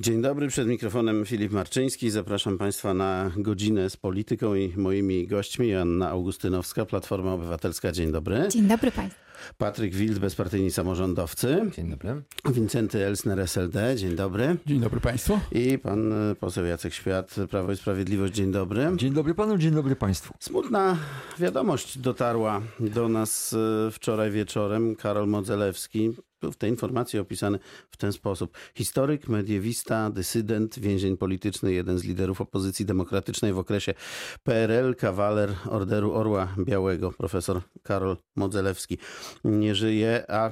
Dzień dobry, przed mikrofonem Filip Marczyński. Zapraszam Państwa na godzinę z polityką i moimi gośćmi. Anna Augustynowska, Platforma Obywatelska. Dzień dobry. Dzień dobry Państwu. Patryk Wild, bezpartyjni samorządowcy. Dzień dobry. Wincenty Elsner, SLD. Dzień dobry. Dzień dobry Państwu. I pan e, poseł Jacek Świat, Prawo i Sprawiedliwość. Dzień dobry. Dzień dobry panu, dzień dobry państwu. Smutna wiadomość dotarła do nas e, wczoraj wieczorem. Karol Modzelewski w tej informacji opisany w ten sposób. Historyk, mediewista, dysydent, więzień polityczny, jeden z liderów opozycji demokratycznej w okresie PRL, kawaler Orderu Orła Białego, profesor Karol Modzelewski. Nie żyje, a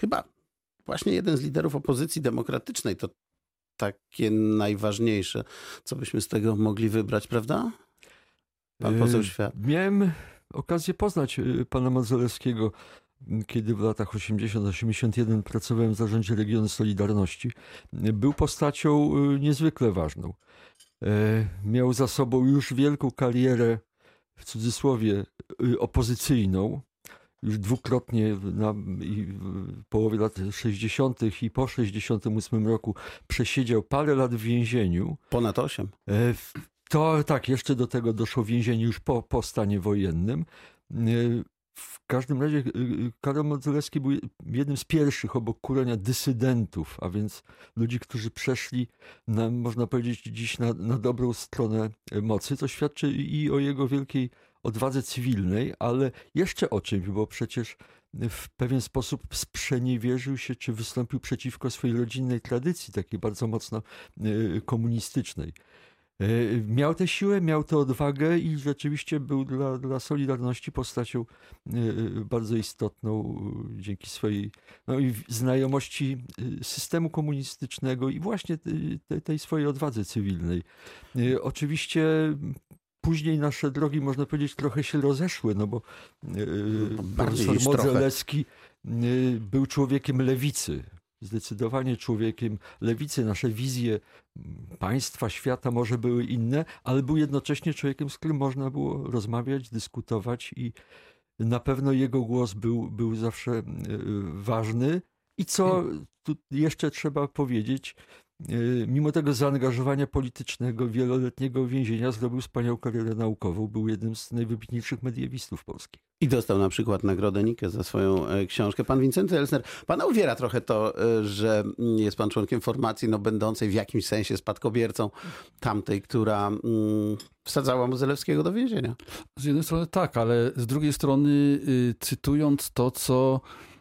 chyba właśnie jeden z liderów opozycji demokratycznej to takie najważniejsze, co byśmy z tego mogli wybrać, prawda? Pan poseł E, Świat. Miałem okazję poznać e, pana Modzelewskiego, kiedy w latach 80-81 pracowałem w zarządzie regionu Solidarności. Był postacią e, niezwykle ważną. E, Miał za sobą już wielką karierę, w cudzysłowie, e, opozycyjną. Już dwukrotnie w- na, w połowie lat 60. i po 68 roku przesiedział parę lat w więzieniu. Ponad 8. E, w- To tak, jeszcze do tego doszło więzienie już po, po stanie wojennym. W każdym razie e, Karol Modzelewski był jednym z pierwszych obok Kurenia dysydentów, a więc ludzi, którzy przeszli, na, można powiedzieć, dziś na, na dobrą stronę e, mocy. To świadczy i o jego wielkiej odwadze cywilnej, ale jeszcze o czymś, bo przecież w pewien sposób sprzeniewierzył się, czy wystąpił przeciwko swojej rodzinnej tradycji, takiej bardzo mocno e, komunistycznej. E, Miał tę siłę, miał tę odwagę i rzeczywiście był dla, dla Solidarności postacią e, bardzo istotną e, dzięki swojej no i znajomości e, systemu komunistycznego i właśnie tej- tej, swojej odwadze cywilnej. E, Oczywiście później nasze drogi, można powiedzieć, trochę się rozeszły, no bo e, bardziej profesor. Modzelewski e, był człowiekiem lewicy. Zdecydowanie człowiekiem lewicy. Nasze wizje państwa, świata może były inne, ale był jednocześnie człowiekiem, z którym można było rozmawiać, dyskutować i na pewno jego głos był, był zawsze e, ważny. I co tu jeszcze trzeba powiedzieć, mimo tego zaangażowania politycznego, wieloletniego więzienia, zrobił wspaniałą karierę naukową. Był jednym z najwybitniejszych mediewistów polskich. I dostał na przykład nagrodę Nikę za swoją e, książkę. Pan Wincenty Elsner, pana uwiera trochę to, e, że jest pan członkiem formacji no, będącej w jakimś sensie spadkobiercą tamtej, która mm, wsadzała Mozelewskiego do więzienia. Z jednej strony tak, ale z drugiej strony y, cytując to, co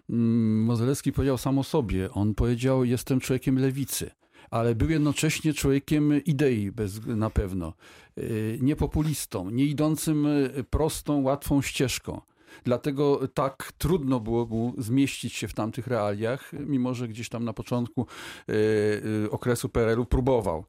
mm, Mozelewski powiedział sam o sobie, on powiedział, jestem człowiekiem lewicy. Ale był jednocześnie człowiekiem idei, bez, na pewno. Y, Nie populistą, nie idącym y, prostą, łatwą ścieżką. Dlatego tak trudno było mu zmieścić się w tamtych realiach, mimo że gdzieś tam na początku y, okresu PRL-u próbował.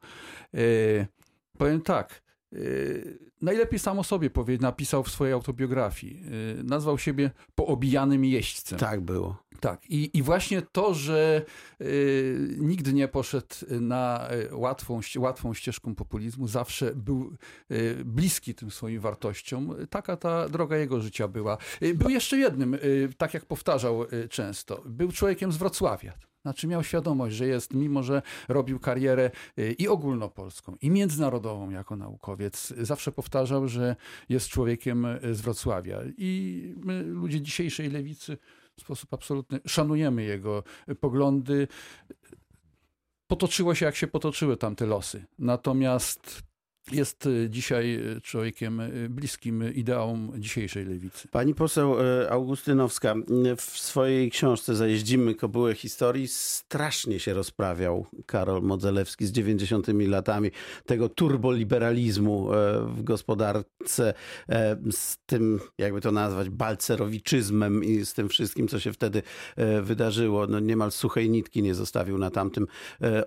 Powiem tak. Y, Najlepiej sam o sobie powie, napisał w swojej autobiografii. Y, Nazwał siebie poobijanym jeźdźcem. Tak było. Tak, i, i właśnie to, że y, nigdy nie poszedł na łatwą, łatwą ścieżką populizmu, zawsze był y, bliski tym swoim wartościom. Taka ta droga jego życia była. Był jeszcze jednym, y, tak jak powtarzał często, był człowiekiem z Wrocławia. Znaczy miał świadomość, że jest, mimo że robił karierę y, i ogólnopolską, i międzynarodową jako naukowiec, zawsze powtarzał, że jest człowiekiem y, z Wrocławia. I my, ludzie dzisiejszej lewicy, w sposób absolutny szanujemy jego poglądy. Potoczyło się, jak się potoczyły tamte losy. Natomiast jest y, dzisiaj y, człowiekiem y, bliskim ideałom dzisiejszej lewicy. Pani poseł Augustynowska w swojej książce Zajeździmy kobyłę historii strasznie się rozprawiał Karol Modzelewski z 90 latami tego turboliberalizmu w gospodarce, z tym, jakby to nazwać, balcerowiczyzmem i z tym wszystkim, co się wtedy wydarzyło. No niemal suchej nitki nie zostawił na tamtym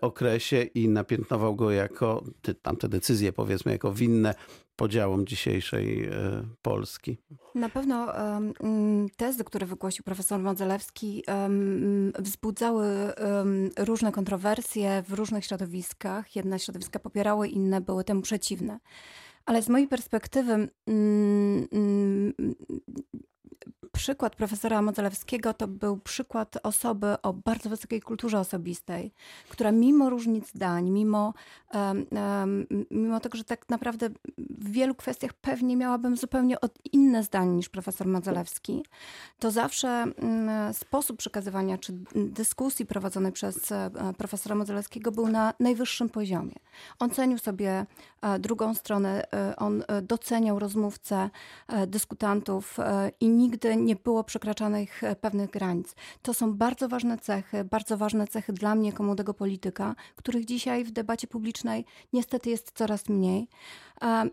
okresie i napiętnował go jako, te- tamte decyzje powiedzmy, jako winne podziałom dzisiejszej e, Polski. Na pewno tezy, które wygłosił profesor Modzelewski, wzbudzały różne kontrowersje w różnych środowiskach. Jedne środowiska popierały, inne były temu przeciwne. Ale z mojej perspektywy mm, mm, przykład profesora Modzelewskiego to był przykład osoby o bardzo wysokiej kulturze osobistej, która mimo różnic zdań, mimo, um, um, mimo tego, że tak naprawdę w wielu kwestiach pewnie miałabym zupełnie inne zdanie niż profesor Modzelewski, to zawsze um, sposób przekazywania czy dyskusji prowadzonej przez e, profesora Modzelewskiego był na najwyższym poziomie. On cenił sobie e, drugą stronę, e, on doceniał rozmówcę, dyskutantów i nigdy nie było przekraczanych e, pewnych granic. To są bardzo ważne cechy, bardzo ważne cechy dla mnie jako młodego polityka, których dzisiaj w debacie publicznej niestety jest coraz mniej.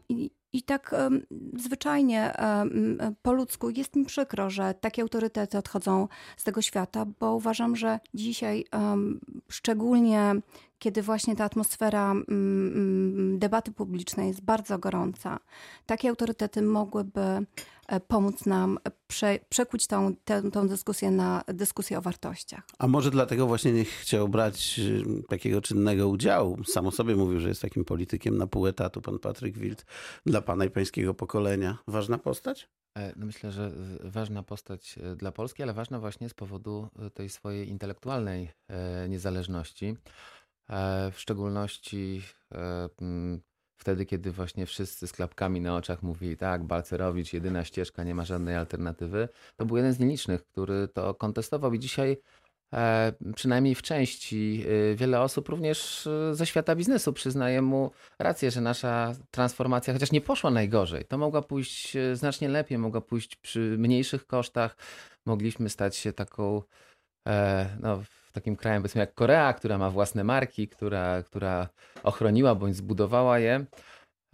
I, i tak um, zwyczajnie um, po ludzku jest mi przykro, że takie autorytety odchodzą z tego świata, bo uważam, że dzisiaj, um, szczególnie kiedy właśnie ta atmosfera debaty publicznej jest bardzo gorąca, takie autorytety mogłyby e, pomóc nam prze, przekuć tą, tę, tą dyskusję na dyskusję o wartościach. A może dlatego właśnie nie chciał brać y, takiego czynnego udziału. Samo sobie mówił, że jest takim politykiem na pół etatu, pan Patryk Wild, dla pana i pańskiego pokolenia. Ważna postać? E, no myślę, że ważna postać e, dla Polski, ale ważna właśnie z powodu tej swojej intelektualnej niezależności. W szczególności wtedy, kiedy właśnie wszyscy z klapkami na oczach mówili, tak, Balcerowicz, jedyna ścieżka, nie ma żadnej alternatywy, to był jeden z nielicznych, który to kontestował i dzisiaj e, przynajmniej w części e, wiele osób również e, ze świata biznesu przyznaje mu rację, że nasza transformacja chociaż nie poszła najgorzej, to mogła pójść znacznie lepiej, mogła pójść przy mniejszych kosztach, mogliśmy stać się taką no, takim krajem powiedzmy jak Korea, która ma własne marki, która, która ochroniła bądź zbudowała je.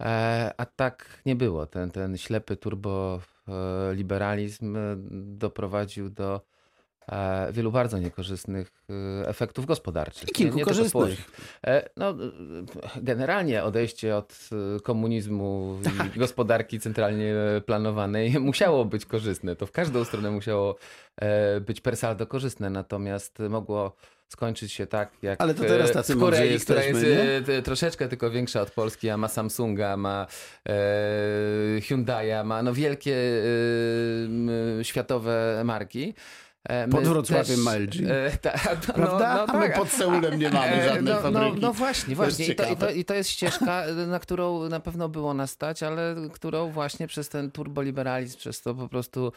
E, a tak nie było. Ten, ten ślepy turboliberalizm e, doprowadził do e, wielu bardzo niekorzystnych efektów gospodarczych. I kilku nie, nie korzystnych. No, generalnie odejście od komunizmu tak. i gospodarki centralnie planowanej musiało być korzystne. To w każdą stronę musiało być per saldo korzystne, natomiast mogło skończyć się tak jak Ale to teraz tacy w Korei, jesteśmy, która jest nie? troszeczkę tylko większa od Polski, a ma Samsunga, ma e, Hyundai'a, ma no wielkie e, światowe marki. My pod Wrocławiem ma LG. E, ta, no, Prawda? No, no, a my tak. pod Seulem nie mamy e, żadnej no, fabryki. No, no właśnie, właśnie. I to, i, to, I to jest ścieżka, na którą na pewno było nas stać, ale którą właśnie przez ten turboliberalizm, przez to po prostu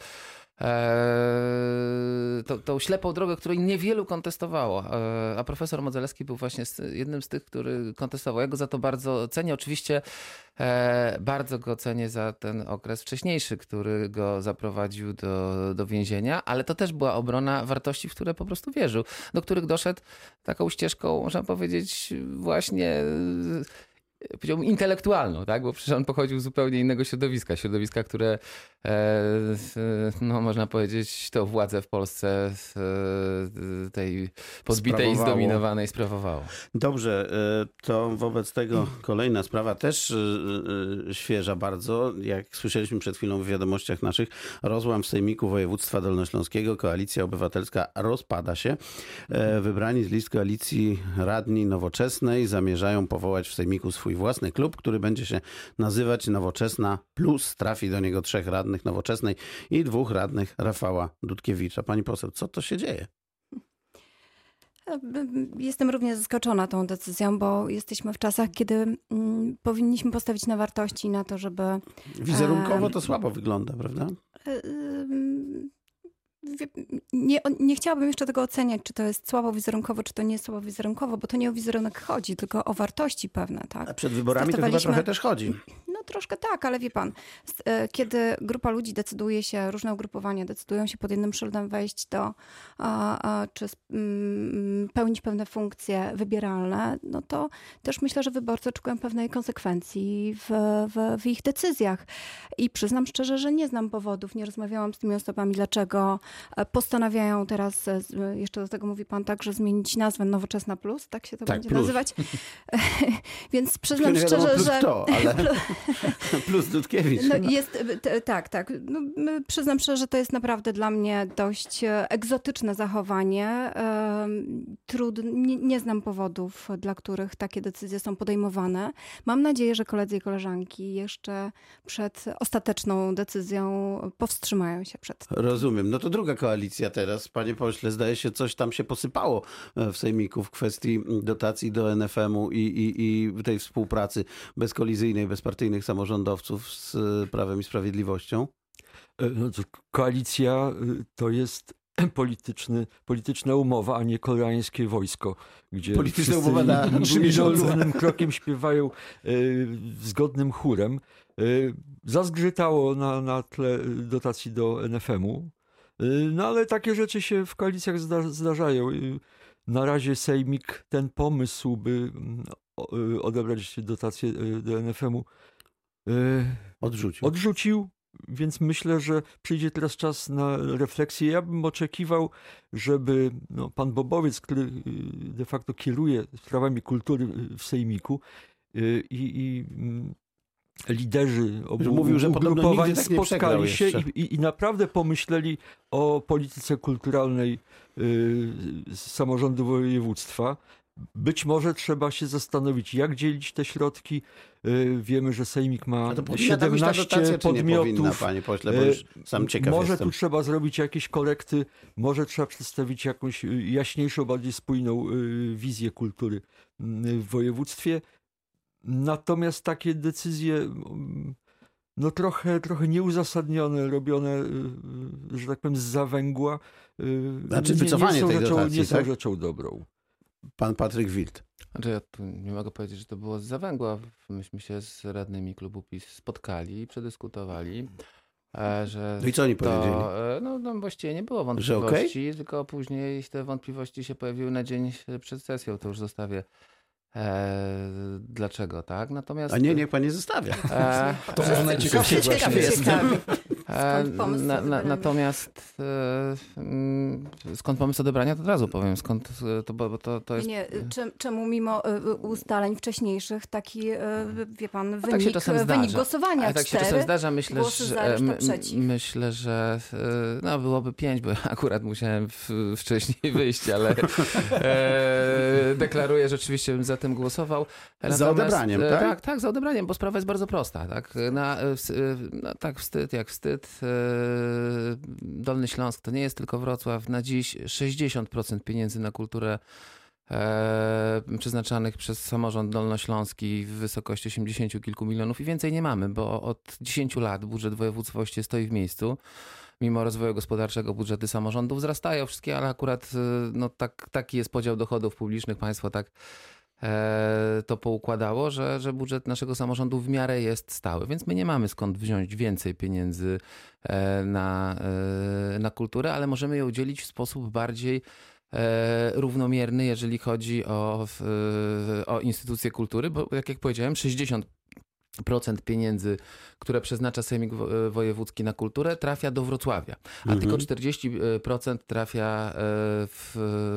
tą, tą ślepą drogę, której niewielu kontestowało. Eee, a profesor Modzelewski był właśnie jednym z tych, który kontestował. Ja go za to bardzo cenię. Oczywiście eee, bardzo go cenię za ten okres wcześniejszy, który go zaprowadził do, do więzienia, ale to też była obrona wartości, w które po prostu wierzył, do których doszedł taką ścieżką, można powiedzieć, właśnie powiedziałbym, intelektualną, tak? bo przecież on pochodził z zupełnie innego środowiska. Środowiska, które, e, no można powiedzieć, to władzę w Polsce e, tej podbitej i zdominowanej sprawowało. Dobrze, e, to wobec tego kolejna sprawa, też świeża bardzo. Jak słyszeliśmy przed chwilą w wiadomościach naszych, rozłam w Sejmiku Województwa Dolnośląskiego, Koalicja Obywatelska rozpada się. Wybrani z list koalicji radni nowoczesnej zamierzają powołać w Sejmiku swój swój własny klub, który będzie się nazywać Nowoczesna Plus. Trafi do niego trzech radnych Nowoczesnej i dwóch radnych Rafała Dudkiewicza. Pani poseł, co to się dzieje? Jestem również zaskoczona tą decyzją, bo jesteśmy w czasach, kiedy mm, powinniśmy postawić na wartości, na to, żeby. Wizerunkowo to słabo wygląda, prawda? Nie, nie chciałabym jeszcze tego oceniać, czy to jest słabo wizerunkowo, czy to nie jest słabo wizerunkowo, bo to nie o wizerunek chodzi, tylko o wartości pewne. Tak? A przed wyborami to chyba trochę też chodzi. No troszkę tak, ale wie pan, e, kiedy grupa ludzi decyduje się, różne ugrupowania decydują się pod jednym szyldem wejść do, czy pełnić pewne funkcje wybieralne, no to też myślę, że wyborcy oczekują pewnej konsekwencji w, w, w ich decyzjach. I przyznam szczerze, że nie znam powodów, nie rozmawiałam z tymi osobami, dlaczego E, postanawiają teraz, e, jeszcze do tego mówi pan tak, że zmienić nazwę Nowoczesna Plus, tak się to tak, będzie plus. nazywać. Więc przyznam szczerze, że... To, ale... Plus Dudkiewicz. No, jest, tak, tak. No, przyznam szczerze, że to jest naprawdę dla mnie dość e, egzotyczne zachowanie. Trud, nie, nie znam powodów, dla których takie decyzje są podejmowane. Mam nadzieję, że koledzy i koleżanki jeszcze przed ostateczną decyzją powstrzymają się przed tym. Rozumiem. No to druga koalicja teraz, panie pośle, zdaje się coś tam się posypało e, w Sejmiku w kwestii dotacji do NFM-u i, i, i tej współpracy bezkolizyjnej, bezpartyjnych samorządowców z e, Prawem i Sprawiedliwością. E, no koalicja to jest polityczny, polityczna umowa, a nie koreańskie wojsko, gdzie polityczna umowa na trzy miesiące. krokiem śpiewają zgodnym chórem. Zazgrzytało na, na tle dotacji do NFM-u. No ale takie rzeczy się w koalicjach zdarzają. Na razie Sejmik ten pomysł, by mm, odebrać dotację do NFM-u, odrzucił. odrzucił. Więc myślę, że przyjdzie teraz czas na refleksję. Ja bym oczekiwał, żeby no, pan Bobowiec, który de facto kieruje sprawami kultury w Sejmiku i, i mm, liderzy obu Mówił, że ugrupowań tak spotkali się i, i, i, naprawdę pomyśleli o polityce kulturalnej y, samorządu województwa. Być może trzeba się zastanowić, jak dzielić te środki. Y, wiemy, że Sejmik ma 17 dotacja, podmiotów. Powinna, panie pośle, bo już sam ciekaw Może jestem. tu trzeba zrobić jakieś korekty, może trzeba przedstawić jakąś jaśniejszą, bardziej spójną y, wizję kultury w województwie. Natomiast takie decyzje, no trochę, trochę nieuzasadnione, robione, y, że tak powiem, z zawęgła, y, znaczy, nie, wycofanie nie, są, tej rzeczą, dotacji, nie są tak? rzeczą dobrą. Pan Patryk Wild. Znaczy ja tu nie mogę powiedzieć, że to było z zawęgła. Myśmy się z radnymi klubu PiS spotkali i przedyskutowali. E, że no i co oni to, powiedzieli? E, no, no właściwie nie było wątpliwości, okay? tylko później te wątpliwości się pojawiły na dzień przed sesją, to już zostawię E, dlaczego, tak? Natomiast... A nie, niech pan nie zostawia. E, to może najciekawsze ciekawie jestem. E, na, na, natomiast e, mm, skąd pomysł odebrania, to od razu powiem. Skąd e, to, bo to, to jest... Nie, czemu mimo ustaleń wcześniejszych taki, wie pan, wynik, tak się czasem wynik głosowania Ale tak się czasem zdarza. Myślę, że, myślę, że no, byłoby pięć, bo akurat musiałem wcześniej wyjść, ale e, deklaruję, że rzeczywiście bym za tym głosował. Natomiast, za odebraniem, tak? Tak, tak, za odebraniem, bo sprawa jest bardzo prosta. Tak, na, na, tak wstyd jak wstyd E, Dolny Śląsk to nie jest tylko Wrocław. Na dziś 60% pieniędzy na kulturę e, przeznaczanych przez samorząd dolnośląski w wysokości 80 kilku milionów i więcej nie mamy, bo od 10 lat budżet województwa stoi w miejscu. Mimo rozwoju gospodarczego budżety samorządów wzrastają wszystkie, ale akurat e, no, tak, taki jest podział dochodów publicznych. Państwo tak E, to poukładało, że, że budżet naszego samorządu w miarę jest stały, więc my nie mamy skąd wziąć więcej pieniędzy e, na, e, na kulturę, ale możemy ją udzielić w sposób bardziej równomierny, jeżeli chodzi o, o instytucje kultury, bo jak, jak powiedziałem, 60 procent pieniędzy, które przeznacza Sejmik Wojewódzki na kulturę, trafia do Wrocławia, a mhm. tylko 40% trafia e, w,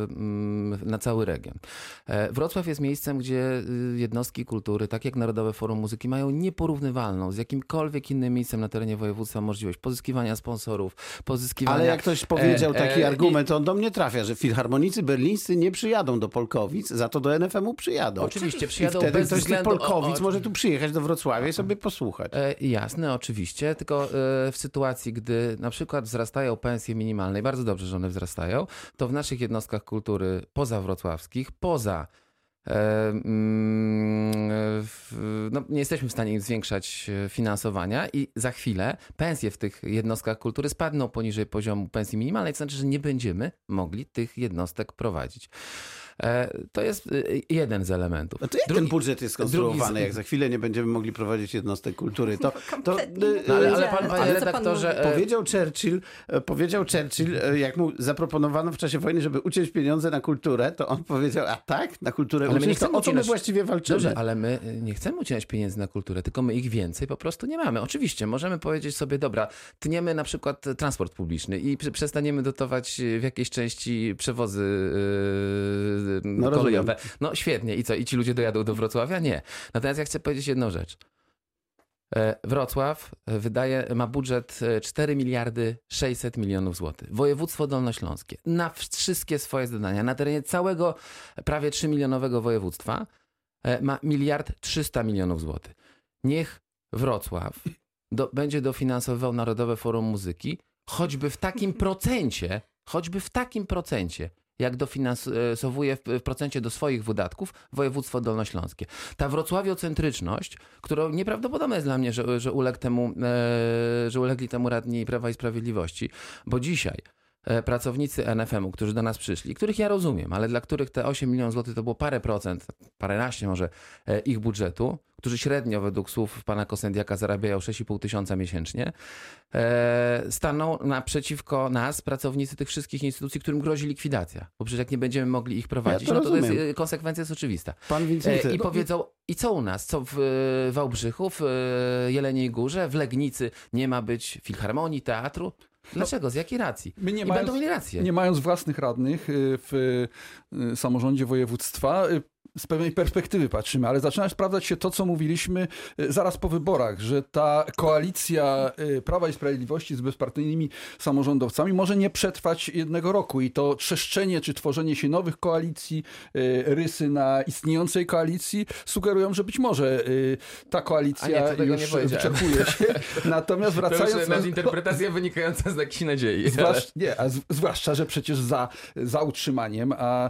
mm, na cały region. E, Wrocław jest miejscem, gdzie y, jednostki kultury, tak jak Narodowe Forum Muzyki, mają nieporównywalną z jakimkolwiek innym miejscem na terenie województwa możliwość pozyskiwania sponsorów, pozyskiwania... Ale jak ktoś powiedział e, taki e, argument, on do mnie trafia, że filharmonicy berlińscy nie przyjadą do Polkowic, za to do NFM-u przyjadą. Oczywiście, przyjadą I wtedy bez ktoś względu... z Polkowic o, o... może tu przyjechać do Wrocławia Wrocławia i sobie posłuchać. E, jasne, oczywiście, tylko e, w sytuacji, gdy na przykład wzrastają pensje minimalne, i bardzo dobrze, że one wzrastają, to w naszych jednostkach kultury poza wrocławskich, poza e, mm, no, nie jesteśmy w stanie im zwiększać finansowania i za chwilę pensje w tych jednostkach kultury spadną poniżej poziomu pensji minimalnej, to znaczy, że nie będziemy mogli tych jednostek prowadzić. E, to jest y, jeden z elementów. A to jak drugi, ten budżet jest skonstruowany, z... jak za chwilę nie będziemy mogli prowadzić jednostek kultury? To, to, no, ale, ale pan, panie redaktorze... Pan powiedział Churchill, e, powiedział Churchill, e, jak mu zaproponowano w czasie wojny, żeby uciąć pieniądze na kulturę, to on powiedział, a tak, na kulturę ale uciąć, to o co my właściwie walczymy? Dobrze, ale my nie chcemy ucinać pieniędzy na kulturę, tylko my ich więcej po prostu nie mamy. Oczywiście, możemy powiedzieć sobie, dobra, tniemy na przykład transport publiczny i przestaniemy dotować w jakiejś części przewozy no, kolejowe. No świetnie. I co? I ci ludzie dojadą do Wrocławia? Nie. Natomiast ja chcę powiedzieć jedną rzecz. E, Wrocław e, wydaje, ma budżet e, 4 miliardy 600 milionów złotych. Województwo dolnośląskie na wszystkie swoje zadania na terenie całego prawie 3 milionowego województwa e, ma miliard 300 milionów złotych. Niech Wrocław do, będzie dofinansowywał Narodowe Forum Muzyki choćby w takim procencie, choćby w takim procencie, jak dofinansowuje w, procencie do swoich wydatków województwo dolnośląskie. Ta wrocławiocentryczność, którą nieprawdopodobne jest dla mnie, że, że, uległ temu, e, że ulegli temu radni Prawa i Sprawiedliwości, bo dzisiaj e, pracownicy NFM-u, którzy do nas przyszli, których ja rozumiem, ale dla których te 8 milionów złotych to było parę procent, paręnaście może e, ich budżetu, którzy średnio według słów pana Kosendiaka zarabiają 6,5 tysiąca miesięcznie, e, staną naprzeciwko nas, pracownicy tych wszystkich instytucji, którym grozi likwidacja. Bo przecież jak nie będziemy mogli ich prowadzić, to no to, to jest, e, konsekwencja jest oczywista. Pan E, Wincenty, I powiedzą, i co u nas? Co w e, Wałbrzychu, w e, Jeleniej Górze, w Legnicy nie ma być filharmonii, teatru? Dlaczego? Z jakiej racji? My nie I mając, będą mieli rację. nie mając własnych radnych y, w y, samorządzie województwa, y, z pewnej perspektywy patrzymy, ale zaczyna sprawdzać się to, co mówiliśmy y, zaraz po wyborach, że ta koalicja y, Prawa i Sprawiedliwości z bezpartyjnymi samorządowcami może nie przetrwać jednego roku i to trzeszczenie czy tworzenie się nowych koalicji, y, rysy na istniejącej koalicji sugerują, że być może ta nie, koalicja to nie już powiedziałem. wyczerpuje się. Natomiast wracając do- interpretacja wynikająca z jakiejś nadziei. Zwłasz, nie, a zwłaszcza, że przecież za, za utrzymaniem, a e,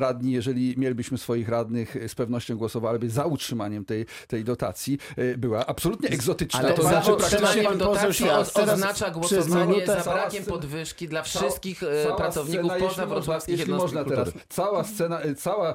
radni, jeżeli mielibyśmy swoich radnych, e, z pewnością głosowaliby za utrzymaniem tej, tej dotacji, e, była absolutnie egzotyczna. Ale to za znaczy, utrzymaniem praktycznie pan poseł dotacji oznacza głosowanie minutę za cała brakiem scena- podwyżki dla wszystkich e, cała pracowników scena, poza wrocławskich jednostek można kultury. teraz, cała scena, cała e,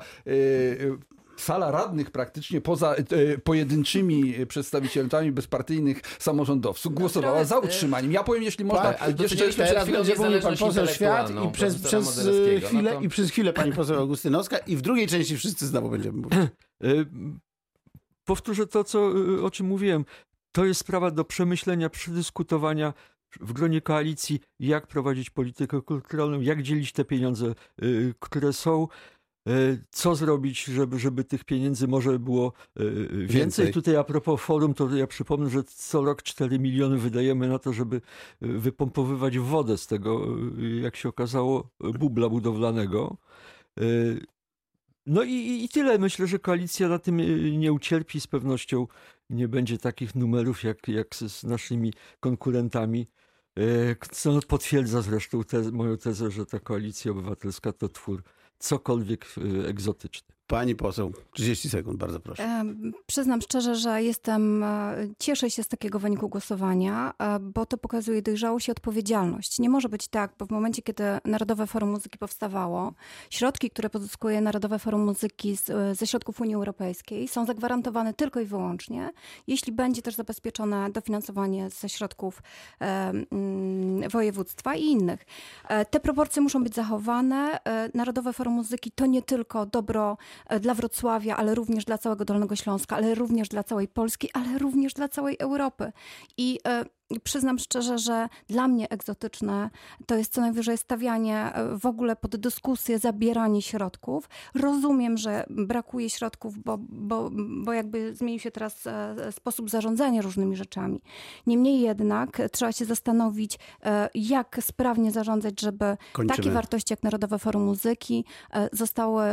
sala radnych praktycznie poza e, pojedynczymi przedstawicielami bezpartyjnych samorządowców głosowała teraz, za e, utrzymaniem. Ja powiem, jeśli można, Tak, ale jeszcze docenialiśmy przed teraz chwilą będzie mówił pan poseł Świat i przez, przez Modzelewskiego. chwilę, No to- i przez chwilę pani poseł Augustynowska i w drugiej części wszyscy znowu będziemy mówić. Y, Powtórzę to, co, o czym mówiłem. To jest sprawa do przemyślenia, przedyskutowania w gronie koalicji, jak prowadzić politykę kulturalną, jak dzielić te pieniądze, które są. Y, Co zrobić, żeby, żeby tych pieniędzy może było y, więcej? Więcej. Tutaj a propos forum, to ja przypomnę, że co rok 4 miliony wydajemy na to, żeby wypompowywać wodę z tego, jak się okazało, bubla budowlanego. No i, i- tyle. Myślę, że koalicja na tym nie ucierpi. Z pewnością nie będzie takich numerów jak, jak z, naszymi konkurentami. Co potwierdza zresztą moją tezę, że ta koalicja obywatelska to twór cokolwiek y, egzotyczny. Pani poseł, 30 sekund, bardzo proszę. Przyznam szczerze, że jestem, e, cieszę się z takiego wyniku głosowania, e, bo to pokazuje dojrzałość i odpowiedzialność. Nie może być tak, bo w momencie, kiedy Narodowe Forum Muzyki powstawało, środki, które pozyskuje Narodowe Forum Muzyki z, e, ze środków Unii Europejskiej są zagwarantowane tylko i wyłącznie, jeśli będzie też zabezpieczone dofinansowanie ze środków województwa i innych. Te proporcje muszą być zachowane. Narodowe Forum Muzyki to nie tylko dobro dla Wrocławia, ale również dla całego Dolnego Śląska, ale również dla całej Polski, ale również dla całej Europy. I e, przyznam szczerze, że dla mnie egzotyczne to jest co najwyżej stawianie e, w ogóle pod dyskusję, zabieranie środków. Rozumiem, że brakuje środków, bo, bo, bo jakby zmienił się teraz e, sposób zarządzania różnymi rzeczami. Niemniej jednak trzeba się zastanowić, e, jak sprawnie zarządzać, żeby Kończymy. takie wartości jak Narodowe Forum Muzyki zostały,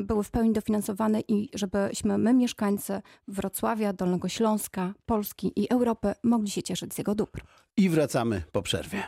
były w pełni dofinansowane i żebyśmy my, mieszkańcy Wrocławia, Dolnego Śląska, Polski i Europy mogli się cieszyć z jego dóbr. I wracamy po przerwie.